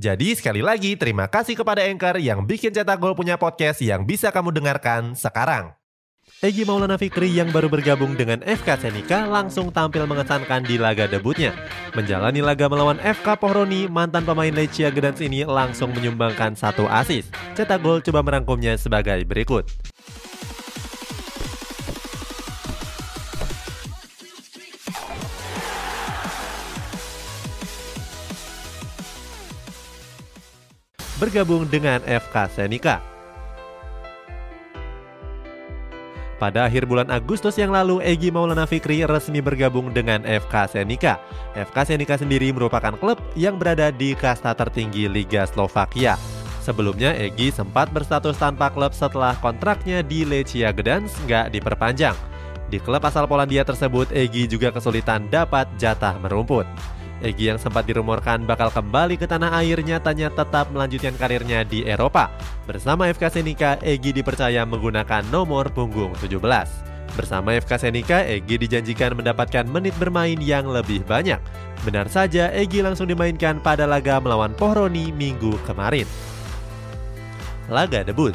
Jadi sekali lagi terima kasih kepada Anchor yang bikin Cetak Gol punya podcast yang bisa kamu dengarkan sekarang. Egi Maulana Fikri yang baru bergabung dengan FK Senika langsung tampil mengesankan di laga debutnya. Menjalani laga melawan FK Pohroni, mantan pemain Lecia Gedans ini langsung menyumbangkan satu asis. Cetak Gol coba merangkumnya sebagai berikut. Bergabung dengan FK Senika. Pada akhir bulan Agustus yang lalu, Egi Maulana Fikri resmi bergabung dengan FK Senika. FK Senika sendiri merupakan klub yang berada di kasta tertinggi Liga Slovakia. Sebelumnya, Egi sempat berstatus tanpa klub setelah kontraknya di Lechia Gdansk nggak diperpanjang. Di klub asal Polandia tersebut, Egi juga kesulitan dapat jatah merumput. Egi yang sempat dirumorkan bakal kembali ke tanah air nyatanya tetap melanjutkan karirnya di Eropa. Bersama FK Senika, Egi dipercaya menggunakan nomor punggung 17. Bersama FK Senika, Egi dijanjikan mendapatkan menit bermain yang lebih banyak. Benar saja, Egi langsung dimainkan pada laga melawan Pohroni minggu kemarin. Laga debut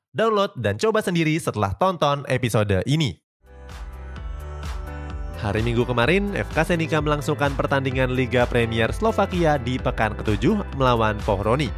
Download dan coba sendiri setelah tonton episode ini. Hari Minggu kemarin, FK Senika melangsungkan pertandingan Liga Premier Slovakia di pekan ketujuh melawan Pohroni.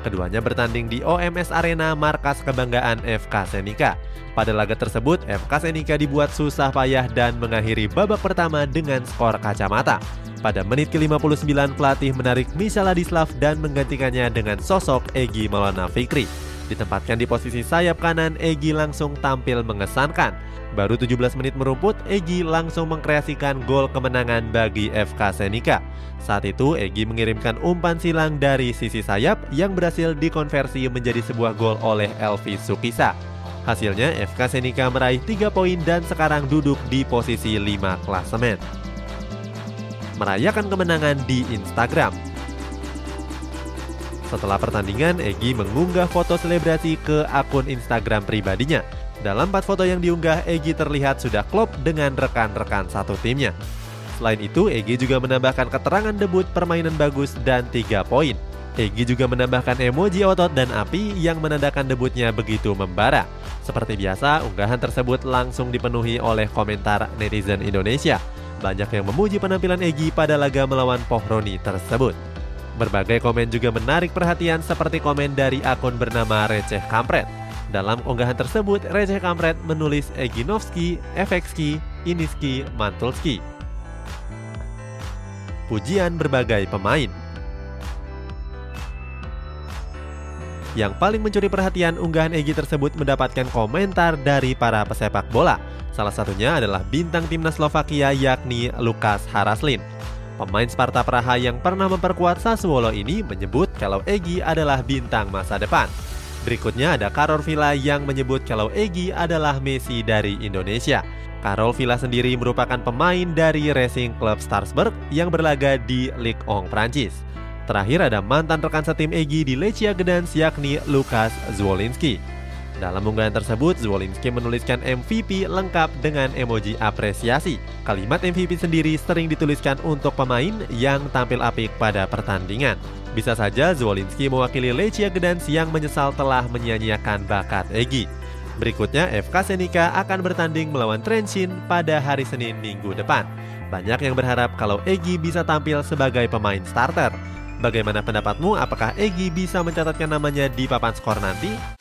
Keduanya bertanding di OMS Arena, markas kebanggaan FK Senika. Pada laga tersebut, FK Senika dibuat susah payah dan mengakhiri babak pertama dengan skor kacamata. Pada menit ke-59, pelatih menarik Misha Ladislav dan menggantikannya dengan sosok Egi Maulana Fikri. Ditempatkan di posisi sayap kanan, Egi langsung tampil mengesankan. Baru 17 menit merumput, Egi langsung mengkreasikan gol kemenangan bagi FK Senika. Saat itu, Egi mengirimkan umpan silang dari sisi sayap yang berhasil dikonversi menjadi sebuah gol oleh Elvi Sukisa. Hasilnya, FK Senika meraih 3 poin dan sekarang duduk di posisi 5 klasemen. Merayakan kemenangan di Instagram, setelah pertandingan, Egi mengunggah foto selebrasi ke akun Instagram pribadinya. Dalam empat foto yang diunggah, Egi terlihat sudah klop dengan rekan-rekan satu timnya. Selain itu, Egi juga menambahkan keterangan debut permainan bagus dan tiga poin. Egi juga menambahkan emoji otot dan api yang menandakan debutnya begitu membara. Seperti biasa, unggahan tersebut langsung dipenuhi oleh komentar netizen Indonesia. Banyak yang memuji penampilan Egi pada laga melawan Pohroni tersebut. Berbagai komen juga menarik perhatian seperti komen dari akun bernama Receh Kampret. Dalam unggahan tersebut, Receh Kampret menulis Eginovski, Efekski, Iniski, Mantulski. Pujian berbagai pemain Yang paling mencuri perhatian unggahan Egi tersebut mendapatkan komentar dari para pesepak bola. Salah satunya adalah bintang timnas Slovakia yakni Lukas Haraslin. Pemain Sparta Praha yang pernah memperkuat Sassuolo ini menyebut kalau Egi adalah bintang masa depan. Berikutnya ada Karol Villa yang menyebut kalau Egi adalah Messi dari Indonesia. Karol Villa sendiri merupakan pemain dari Racing Club Strasbourg yang berlaga di Ligue 1 Prancis. Terakhir ada mantan rekan setim Egi di Lechia Gdansk yakni Lukas Zwolinski. Dalam unggahan tersebut, Zwolinski menuliskan MVP lengkap dengan emoji apresiasi. Kalimat MVP sendiri sering dituliskan untuk pemain yang tampil apik pada pertandingan. Bisa saja Zwolinski mewakili Lechia Gdansk yang menyesal telah menyia-nyiakan bakat Egi. Berikutnya, FK Senika akan bertanding melawan Trenčín pada hari Senin minggu depan. Banyak yang berharap kalau Egi bisa tampil sebagai pemain starter. Bagaimana pendapatmu? Apakah Egi bisa mencatatkan namanya di papan skor nanti?